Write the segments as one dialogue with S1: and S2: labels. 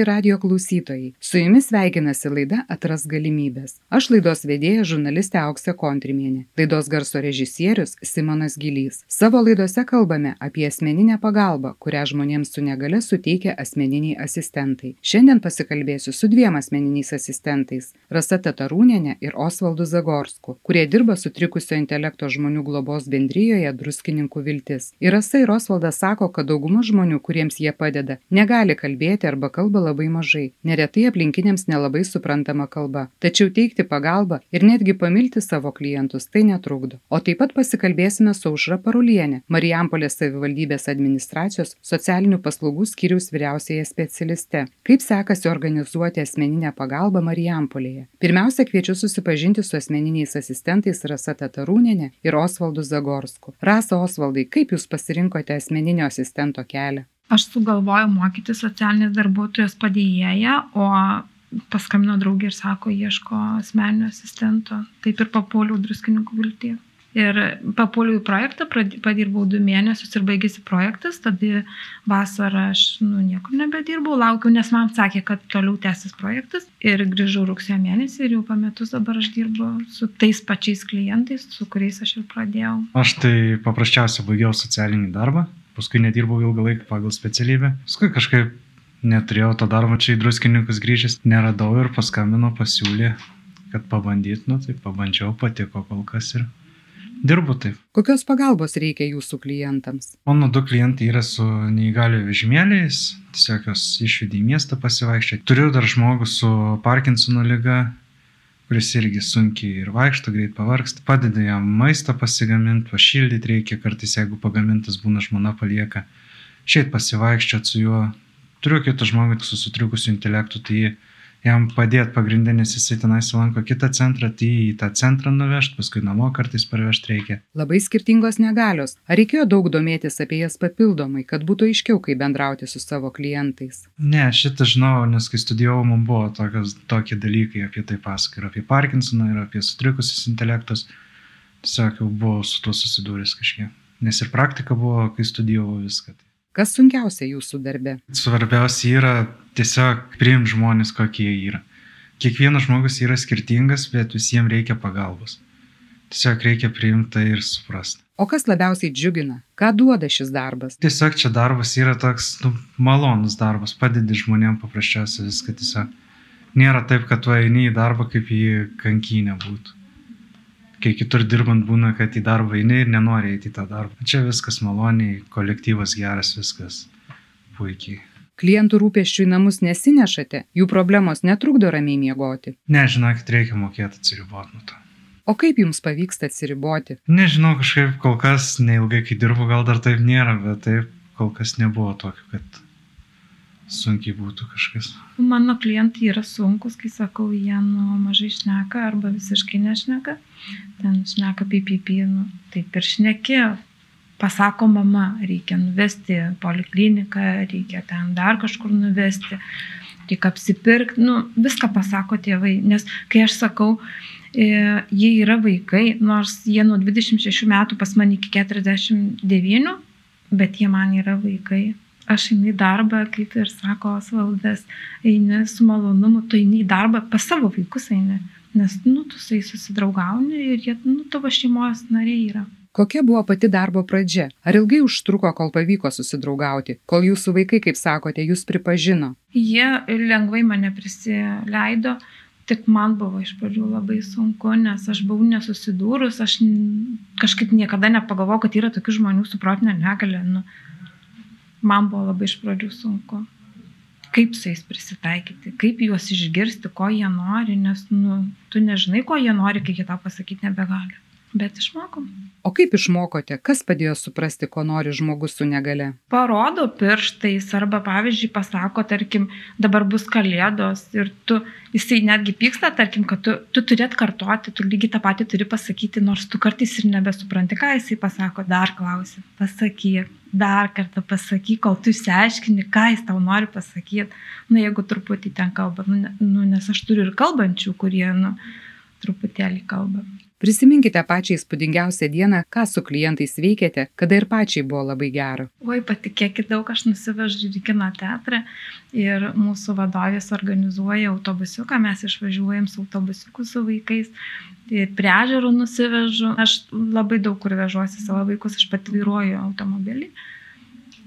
S1: Mėly radio klausytojai, su jumis sveikinasi laida Atras galimybės. Aš laidos vedėja žurnalistė Auksė Kontrimienė, laidos garso režisierius Simonas Gilys. Savo laidose kalbame apie asmeninę pagalbą, kurią žmonėms su negale suteikia asmeniniai asistentai. Šiandien pasikalbėsiu su dviem asmeniniais asistentais - Rasata Tarūnenė ir Osvaldu Zagorsku, kurie dirba sutrikusio intelekto žmonių globos bendryjoje Druskininkų viltis. Ir Rasa ir Osvaldas sako, kad dauguma žmonių, kuriems jie padeda, negali kalbėti arba kalba labai mažai, neretai aplinkiniams nelabai suprantama kalba. Tačiau teikti pagalbą ir netgi pamilti savo klientus tai netrukdo. O taip pat pasikalbėsime su Užra Parulienė, Marijampolės savivaldybės administracijos socialinių paslaugų skyriaus vyriausiaje specialiste. Kaip sekasi organizuoti asmeninę pagalbą Marijampolėje? Pirmiausia, kviečiu susipažinti su asmeniniais asistentais Rasa Tatarūnenė ir Osvaldu Zagorsku. Rasa Osvaldai, kaip jūs pasirinkote asmeninio asistento kelią?
S2: Aš sugalvojau mokyti socialinės darbuotojos padėjėją, o paskambino draugė ir sako, ieško asmeninio asistento. Taip ir papuoliau druskininkų viltį. Ir papuoliau į projektą, padirbau du mėnesius ir baigėsi projektas, tada vasarą aš nu, niekur nebedirbau, laukiau, nes man sakė, kad toliau tęsis projektas. Ir grįžau rugsėjo mėnesį ir jau po metus dabar aš dirbu su tais pačiais klientais, su kuriais aš ir pradėjau.
S3: Aš tai paprasčiausiai baigiau socialinį darbą, paskui nedirbau ilgą laiką pagal specialybę. Paskui kažkaip neturėjau to darbo čia į druskininkus grįžęs, neradau ir paskambino pasiūlė, kad pabandyt, nu tai pabandžiau, patiko kol kas ir dirbu taip.
S1: Kokios pagalbos reikia jūsų klientams?
S3: Mano du klientai yra su neįgalio vežimėliais, tiesiog jos išvedė į miestą pasivaikščioti. Turiu dar žmogų su Parkinsono lyga, kuris irgi sunkiai ir vaikšto, greit pavargsta, padeda jam maistą pasigaminti, pašildyti reikia, kartais jeigu pagamintas būna žmona palieka, šiaip pasivaikščioti su juo. Turiu kitą žmogų su sutrikusiu intelektu, tai jam padėti pagrindinis, jisai tenais lanko kitą centrą, tai į tą centrą nuvežti, paskui namo kartais parvežti reikia.
S1: Labai skirtingos negalios. Ar reikėjo daug domėtis apie jas papildomai, kad būtų aiškiau, kaip bendrauti su savo klientais?
S3: Ne, šitą žinau, nes kai studijavau, man buvo tokios, tokie dalykai apie tai pasakai, ir apie Parkinsoną, ir apie sutrikusius intelektus. Tiesiog jau buvau su tuo susidūręs kažkiek. Nes ir praktika buvo, kai studijavau viską.
S1: Kas sunkiausia jūsų darbe?
S3: Svarbiausia yra tiesiog priimti žmonės, kokie jie yra. Kiekvienas žmogus yra skirtingas, bet visiems reikia pagalbos. Tiesiog reikia priimti tai ir suprasti.
S1: O kas labiausiai džiugina? Ką duoda šis darbas?
S3: Tiesiog čia darbas yra toks nu, malonus darbas, padedi žmonėm paprasčiausiai viską tiesiog. Nėra taip, kad tu eini į darbą kaip į kankinę būtų kai kitur dirbant būna, kad į darbą eini ir nenori eiti į tą darbą. Čia viskas maloniai, kolektyvas geras, viskas puikiai.
S1: Klientų rūpeščių į namus nesinešate, jų problemos netrukdo ramiai miegoti.
S3: Nežinokit, reikia mokėti atsiriboti nuo to.
S1: O kaip jums pavyksta atsiriboti?
S3: Nežinau, kažkaip kol kas neilgai, kai dirbu, gal dar taip nėra, bet taip kol kas nebuvo tokio, kad sunkiai būtų kažkas.
S2: Mano klientai yra sunkus, kai sakau, jie nu, mažai šneka arba visiškai nešneka. Ten šneka pipipi, nu, taip ir šneki. Pasako mama, reikia nuvesti polikliniką, reikia ten dar kažkur nuvesti, reikia apsipirkti, nu, viską pasako tėvai. Nes kai aš sakau, e, jie yra vaikai, nors jie nuo 26 metų pas mane iki 49, bet jie man yra vaikai aš einu į darbą, kaip ir sako Osvaldas, eini su malonumu, tu eini į darbą, pas savo vaikus eini, nes, nu, tu su jais susidraugauni ir jie, nu, tavo šeimos nariai yra.
S1: Kokia buvo pati darbo pradžia? Ar ilgai užtruko, kol pavyko susidraugauti, kol jūsų vaikai, kaip sakote, jūs pripažino?
S2: Jie lengvai mane prisileido, tik man buvo iš pradžių labai sunku, nes aš buvau nesusidūrus, aš kažkaip niekada nepagalvojau, kad yra tokių žmonių su protinė negalė. Nu, man buvo labai iš pradžių sunku. Kaip su jais prisitaikyti, kaip juos išgirsti, ko jie nori, nes nu, tu nežinai, ko jie nori, kai jie tau pasakyti nebegali. Bet išmokom.
S1: O kaip išmokote, kas padėjo suprasti, ko nori žmogus su negale?
S2: Parodo pirštais arba, pavyzdžiui, pasako, tarkim, dabar bus kalėdos ir tu, jisai netgi pyksta, tarkim, kad tu, tu turi atkartoti, tu lygiai tą patį turi pasakyti, nors tu kartais ir nebesupranti, ką jisai pasako, dar klausi, pasakyk, dar kartą pasakyk, kol tu išsiaiškini, ką jis tau nori pasakyti. Na, nu, jeigu truputį ten kalba, nu, nu, nes aš turiu ir kalbančių, kurie, nu, truputėlį kalba.
S1: Prisiminkite pačią įspūdingiausią dieną, ką su klientais veikėte, kada ir pačiai buvo labai gera.
S2: Oi, patikėkit, daug aš nusivežu į kino teatrą ir mūsų vadovės organizuoja autobusiuką, mes išvažiuojam su autobusiuku su vaikais prie ežero nusivežu. Aš labai daug kur vežuosi savo vaikus, aš pat vairuoju automobilį.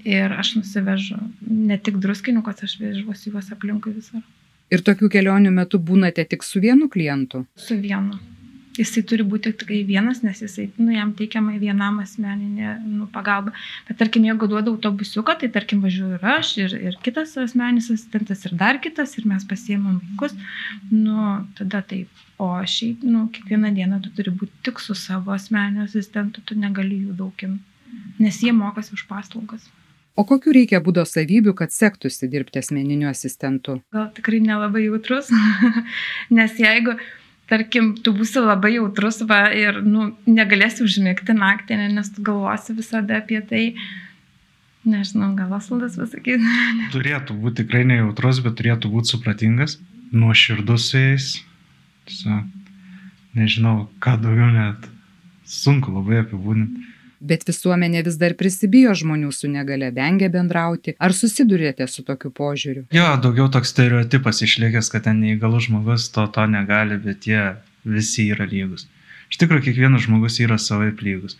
S2: Ir aš nusivežu ne tik druskininkos, aš vežuosi juos aplinkui visur.
S1: Ir tokių kelionių metu būnate tik su vienu klientu?
S2: Su vienu. Jisai turi būti tik vienas, nes jisai, nu, jam teikiama vienam asmeninė nu, pagalba. Bet tarkim, jeigu duoda autobusiuką, tai tarkim važiuoju ir aš, ir, ir kitas asmeninis asistentas, ir dar kitas, ir mes pasiemam vaikus, nu, tada taip. O šiaip, nu, kiekvieną dieną tu turi būti tik su savo asmeniniu asistentu, tu negali jų daugim, nes jie mokosi už paslaugas.
S1: O kokiu reikia būdo savybių, kad sektųsi dirbti asmeniniu asistentu?
S2: Gal tikrai nelabai jautrus, nes jeigu, tarkim, tu būsi labai jautrus va, ir nu, negalėsi užmigti naktį, nes tu galvosi visada apie tai, nežinau, gal Osvaldas pasakyti.
S3: turėtų būti tikrai nejautrus, bet turėtų būti supratingas, nuoširdus su jais. Tiesiog, nežinau, ką daugiau net sunku labai apibūdinti.
S1: Bet visuomenė vis dar prisibijo žmonių su negale, vengia bendrauti. Ar susidurėte su tokiu požiūriu?
S3: Jo, daugiau toks stereotipas išlikęs, kad ten neįgalus žmogus to to negali, bet jie visi yra lygus. Iš tikrųjų, kiekvienas žmogus yra savai lygus.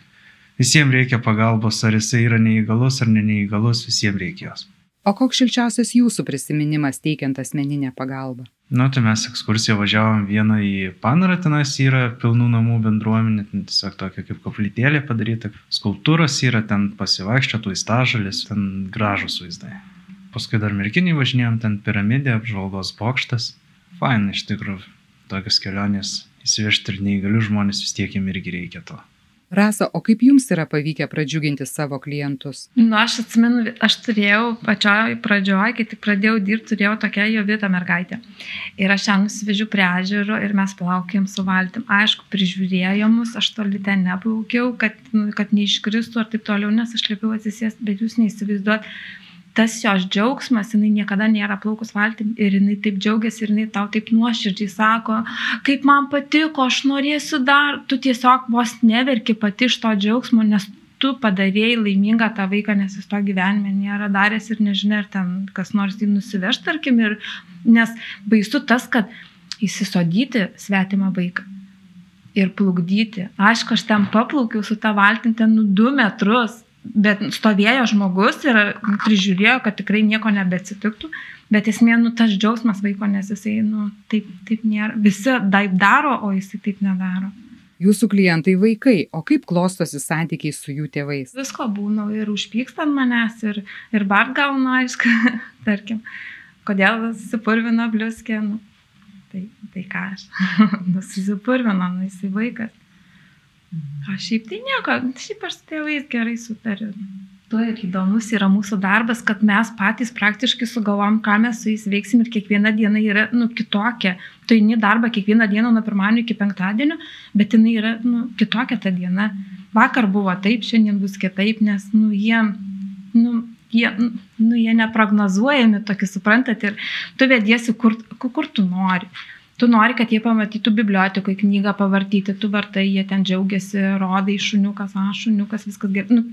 S3: Visiems reikia pagalbos, ar jisai yra neįgalus ar ne neįgalus, visiems reikia jos.
S1: O koks šilčiausias jūsų prisiminimas teikiant asmeninę pagalbą?
S3: Nu, tai mes ekskursiją važiavom vieną į Panarą, tenais yra pilnų namų bendruomenė, ten tiesiog tokia kaip koplytėlė padaryta, skulptūros yra, ten pasivaikščiotų į stažalis, ten gražus vaizdai. Paskui dar merkinį važinėjom, ten piramidė, apžvalgos bokštas. Fain, iš tikrųjų, tokios kelionės įsivežti ir neįgalių žmonės vis tiek jiem irgi reikia to.
S1: Rasa, o kaip jums yra pavykę pradžiuginti savo klientus?
S2: Nu, aš atsimenu, aš turėjau pačioj pradžioj, kai tik pradėjau dirbti, turėjau tokią jovitą mergaitę. Ir aš ją nusivežiu prie ežero ir mes plaukėm su valtim. Aišku, prižiūrėjo mus, aš toli ten neplaukiau, kad, nu, kad neiškristų ar taip toliau, nes aš liepiau atsisėsti, bet jūs neįsivaizduot, tas jos džiaugsmas, jinai niekada nėra plaukus valtim ir jinai taip džiaugiasi ir jinai tau taip nuoširdžiai sako, kaip man patiko, aš norėsiu dar, tu tiesiog vos neverki pati iš to džiaugsmo, nes tu padarėjai laimingą tą vaiką, nes jis to gyvenime nėra daręs ir nežinia, ar ten kas nors jį nusiveš, tarkim, ir, nes baisu tas, kad įsisodyti svetimą vaiką ir plukdyti. Aišku, aš ten paplaukiau su tą valtim ten nu du metrus bet stovėjo žmogus ir prižiūrėjo, kad tikrai nieko nebeatsitiktų, bet esmė, nu, tas džiaugsmas vaiko, nes jisai, nu, taip, taip nėra, visi taip daro, o jisai taip nedaro.
S1: Jūsų klientai vaikai, o kaip klostosi santykiai su jų tėvais?
S2: Visko būna ir užpyksta manęs, ir, ir bart gauna, aišku, tarkim, kodėl susipurvino bliuskė, nu, tai, tai ką aš, nusisipurvino, nu, jisai vaikas. O šiaip tai nieko, šiaip aš su tėvais gerai sutariu. Tuo ir įdomus yra mūsų darbas, kad mes patys praktiškai sugalvom, ką mes su jais veiksim ir kiekviena diena yra nu, kitokia. Tu eini darbą kiekvieną dieną nuo pirmadienio iki penktadienio, bet jinai yra nu, kitokia ta diena. Vakar buvo taip, šiandien bus kitaip, nes nu, jie, nu, jie, nu, jie neprognozuojami, tokie suprantat, ir tu vediesi, kur, kur tu nori. Tu nori, kad jie pamatytų bibliotekoje knygą pavartyti, tu vartai, jie ten džiaugiasi, rodai šuniukas, a, šuniukas, viskas gerai. Nu,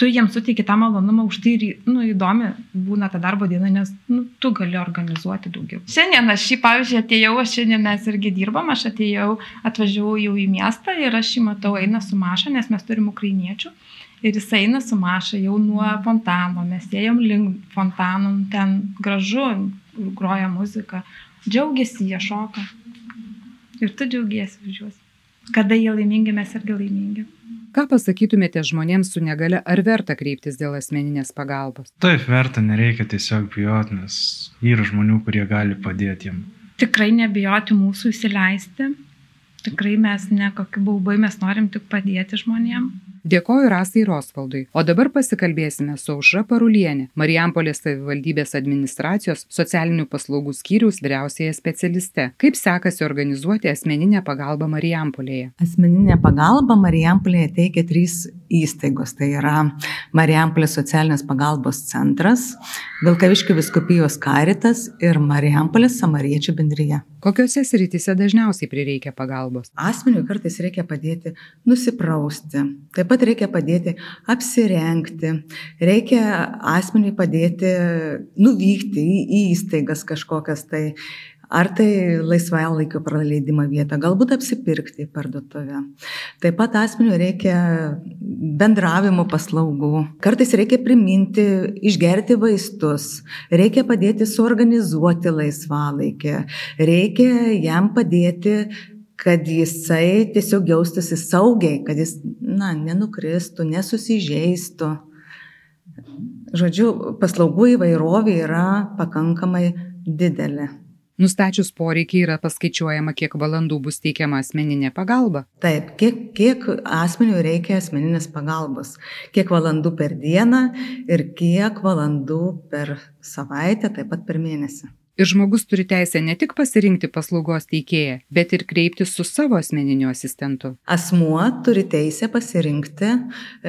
S2: tu jiems suteiki tą malonumą, už tai nu, įdomi būna ta darbo diena, nes nu, tu gali organizuoti daugiau. Šiandien aš šį, pavyzdžiui, atėjau, aš šiandien mes irgi dirbam, aš atėjau, atvažiavau jau į miestą ir aš jį matau, eina su maša, nes mes turim ukrainiečių. Ir jis eina su maša jau nuo fontano, mes ėjom link fontanų, ten gražu, groja muzika, džiaugiasi, jie šoka. Ir tu džiaugiesi už juos. Kada jie laimingi, mes irgi laimingi.
S1: Ką pasakytumėte žmonėms su negale, ar verta kreiptis dėl asmeninės pagalbos?
S3: Taip, verta, nereikia tiesiog bijoti, nes yra žmonių, kurie gali padėti jiem.
S2: Tikrai nebijoti mūsų įsileisti. Tikrai mes ne kokie baubai, mes norim tik padėti žmonėms.
S1: Dėkoju Rasai Rosvaldui. O dabar pasikalbėsime su Aušra Parulienė, Marijampolės savivaldybės administracijos socialinių paslaugų skyriaus vyriausiaja specialiste. Kaip sekasi organizuoti asmeninę pagalbą Marijampolėje?
S4: Asmeninę pagalbą Marijampolėje teikia trys įstaigos. Tai yra Marijampolės socialinės pagalbos centras, Vilkaviškių viskupijos karitas ir Marijampolės samariečių bendryje.
S1: Kokiuose srityse dažniausiai prireikia pagalbos?
S4: Asmeniui kartais reikia padėti nusiprausti, taip pat reikia padėti apsirengti, reikia asmeniui padėti nuvykti į įstaigas kažkokias tai ar tai laisvalaikio praleidimo vietą, galbūt apsipirkti į parduotuvę. Taip pat asmeniu reikia bendravimo paslaugų. Kartais reikia priminti, išgerti vaistus, reikia padėti suorganizuoti laisvalaikį, reikia jam padėti kad jisai tiesiog jaustųsi saugiai, kad jis, na, nenukristų, nesusižeistų. Žodžiu, paslaugų įvairovė yra pakankamai didelė.
S1: Nustačius poreikį yra paskaičiuojama, kiek valandų bus teikiama asmeninė pagalba.
S4: Taip, kiek, kiek asmenių reikia asmeninės pagalbos. Kiek valandų per dieną ir kiek valandų per savaitę, taip pat per mėnesį.
S1: Ir žmogus turi teisę ne tik pasirinkti paslaugos teikėją, bet ir kreiptis su savo asmeniniu asistentu.
S4: Asmuo turi teisę pasirinkti e,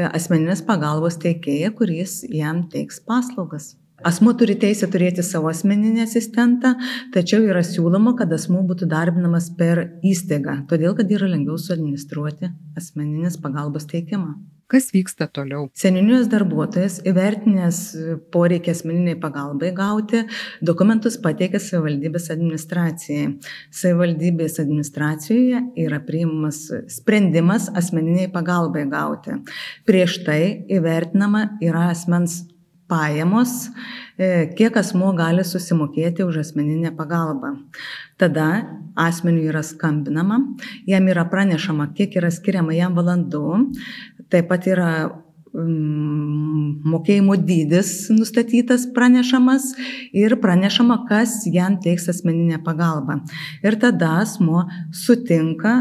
S4: asmeninės pagalbos teikėją, kuris jam teiks paslaugas. Asmuo turi teisę turėti savo asmeninį asistentą, tačiau yra siūloma, kad asmuo būtų darbinamas per įstaigą, todėl kad yra lengviau suadministruoti asmeninės pagalbos teikimą.
S1: Kas vyksta toliau?
S4: Seninijos darbuotojas įvertinęs poreikį asmeniniai pagalbai gauti, dokumentus pateikia savivaldybės administracijai. Savivaldybės administracijoje yra priimamas sprendimas asmeniniai pagalbai gauti. Prieš tai įvertinama yra asmens pajamos, e, kiek asmuo gali susimokėti už asmeninę pagalbą. Tada asmeniui yra skambinama, jam yra pranešama, kiek yra skiriama jam valandų, taip pat yra mm, mokėjimo dydis nustatytas pranešamas ir pranešama, kas jam teiks asmeninę pagalbą. Ir tada asmo sutinka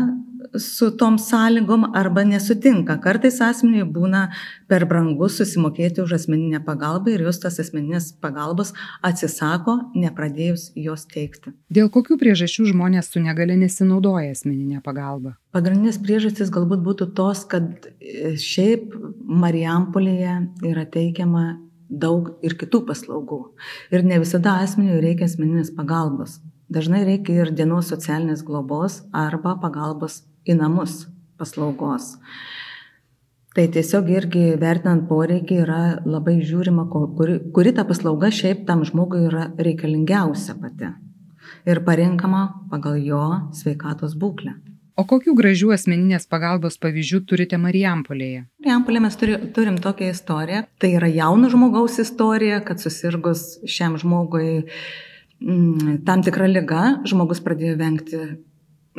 S4: su tom sąlygom arba nesutinka. Kartais asmeniui būna per brangu susimokėti už asmeninę pagalbą ir jūs tas asmeninės pagalbos atsisako, nepradėjus jos teikti.
S1: Dėl kokių priežasčių žmonės su negale nesinaudoja asmeninę pagalbą?
S4: Pagrindinės priežastys galbūt būtų tos, kad e, šiaip Marijampolėje yra teikiama daug ir kitų paslaugų. Ir ne visada asmeniui reikia asmeninės pagalbos. Dažnai reikia ir dienos socialinės globos arba pagalbos į namus paslaugos. Tai tiesiog irgi vertinant poreikį yra labai žiūrima, kuri, kuri ta paslauga šiaip tam žmogui yra reikalingiausia pati. Ir parinkama pagal jo sveikatos būklę.
S1: O kokių gražių asmeninės pagalbos pavyzdžių turite Marijampolėje?
S4: Marijampolėje mes turi, turim tokią istoriją. Tai yra jauno žmogaus istorija, kad susirgus šiam žmogui mm, tam tikrą lygą, žmogus pradėjo vengti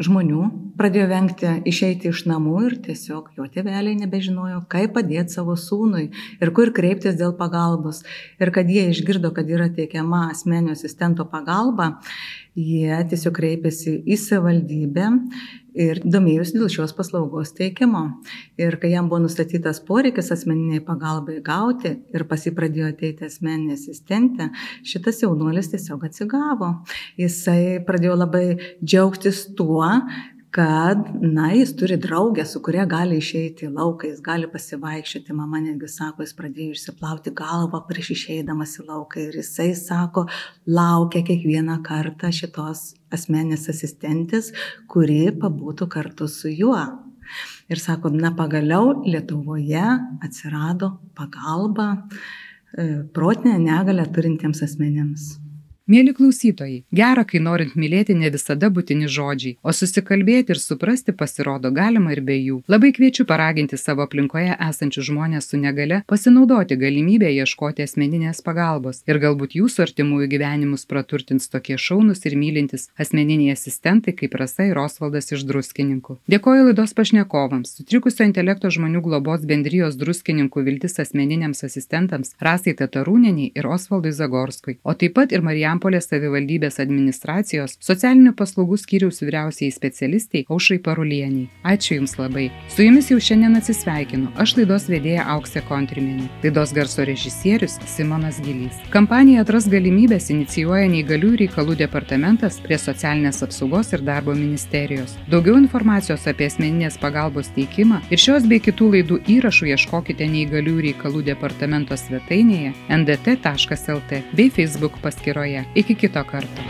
S4: žmonių pradėjo vengti išeiti iš namų ir tiesiog jo tėveliai nebežinojo, kaip padėti savo sūnui ir kur kreiptis dėl pagalbos. Ir kad jie išgirdo, kad yra teikiama asmenio asistento pagalba, jie tiesiog kreipėsi į savivaldybę ir domėjusi dėl šios paslaugos teikimo. Ir kai jam buvo nustatytas poreikis asmeniniai pagalbai gauti ir pasipradėjo ateiti asmeninė asistentė, šitas jaunuolis tiesiog atsigavo. Jisai pradėjo labai džiaugtis tuo, kad, na, jis turi draugę, su kuria gali išeiti į lauką, jis gali pasivaikščioti, mama netgi sako, jis pradėjo išsiplauti galvą prieš išeidamas į lauką ir jisai sako, laukia kiekvieną kartą šitos asmenės asistentės, kuri pabūtų kartu su juo. Ir sako, na pagaliau Lietuvoje atsirado pagalba e, protinę negalę turintiems asmenėms.
S1: Mėly klausytojai, gera, kai norint mylėti ne visada būtini žodžiai, o susikalbėti ir suprasti pasirodo galima ir be jų. Labai kviečiu paraginti savo aplinkoje esančius žmonės su negale pasinaudoti galimybę ieškoti asmeninės pagalbos ir galbūt jūsų artimųjų gyvenimus praturtins tokie šaunus ir mylintis asmeniniai asistentai kaip Rasa ir Osvaldas iš druskininkų. Dėkoju laidos pašnekovams, sutrikusio intelekto žmonių globos bendrijos druskininkų viltis asmeniniams asistentams Rasai Tatarūneniai ir Osvaldui Zagorskui, o taip pat ir Marijam Marijampolės savivaldybės administracijos socialinių paslaugų skyriaus vyriausiai specialistiai Aušrai Parulieniai. Ačiū Jums labai. Su Jumis jau šiandien atsisveikinu. Aš laidos vedėja Auksė Kontrimienė. Laidos garso režisierius Simonas Gilys. Kampaniją Atras galimybės inicijuoja neįgalių reikalų departamentas prie socialinės apsaugos ir darbo ministerijos. Daugiau informacijos apie asmeninės pagalbos teikimą ir šios bei kitų laidų įrašų ieškokite neįgalių reikalų departamento svetainėje ndt.lt bei Facebook paskyroje. Iki kito karto.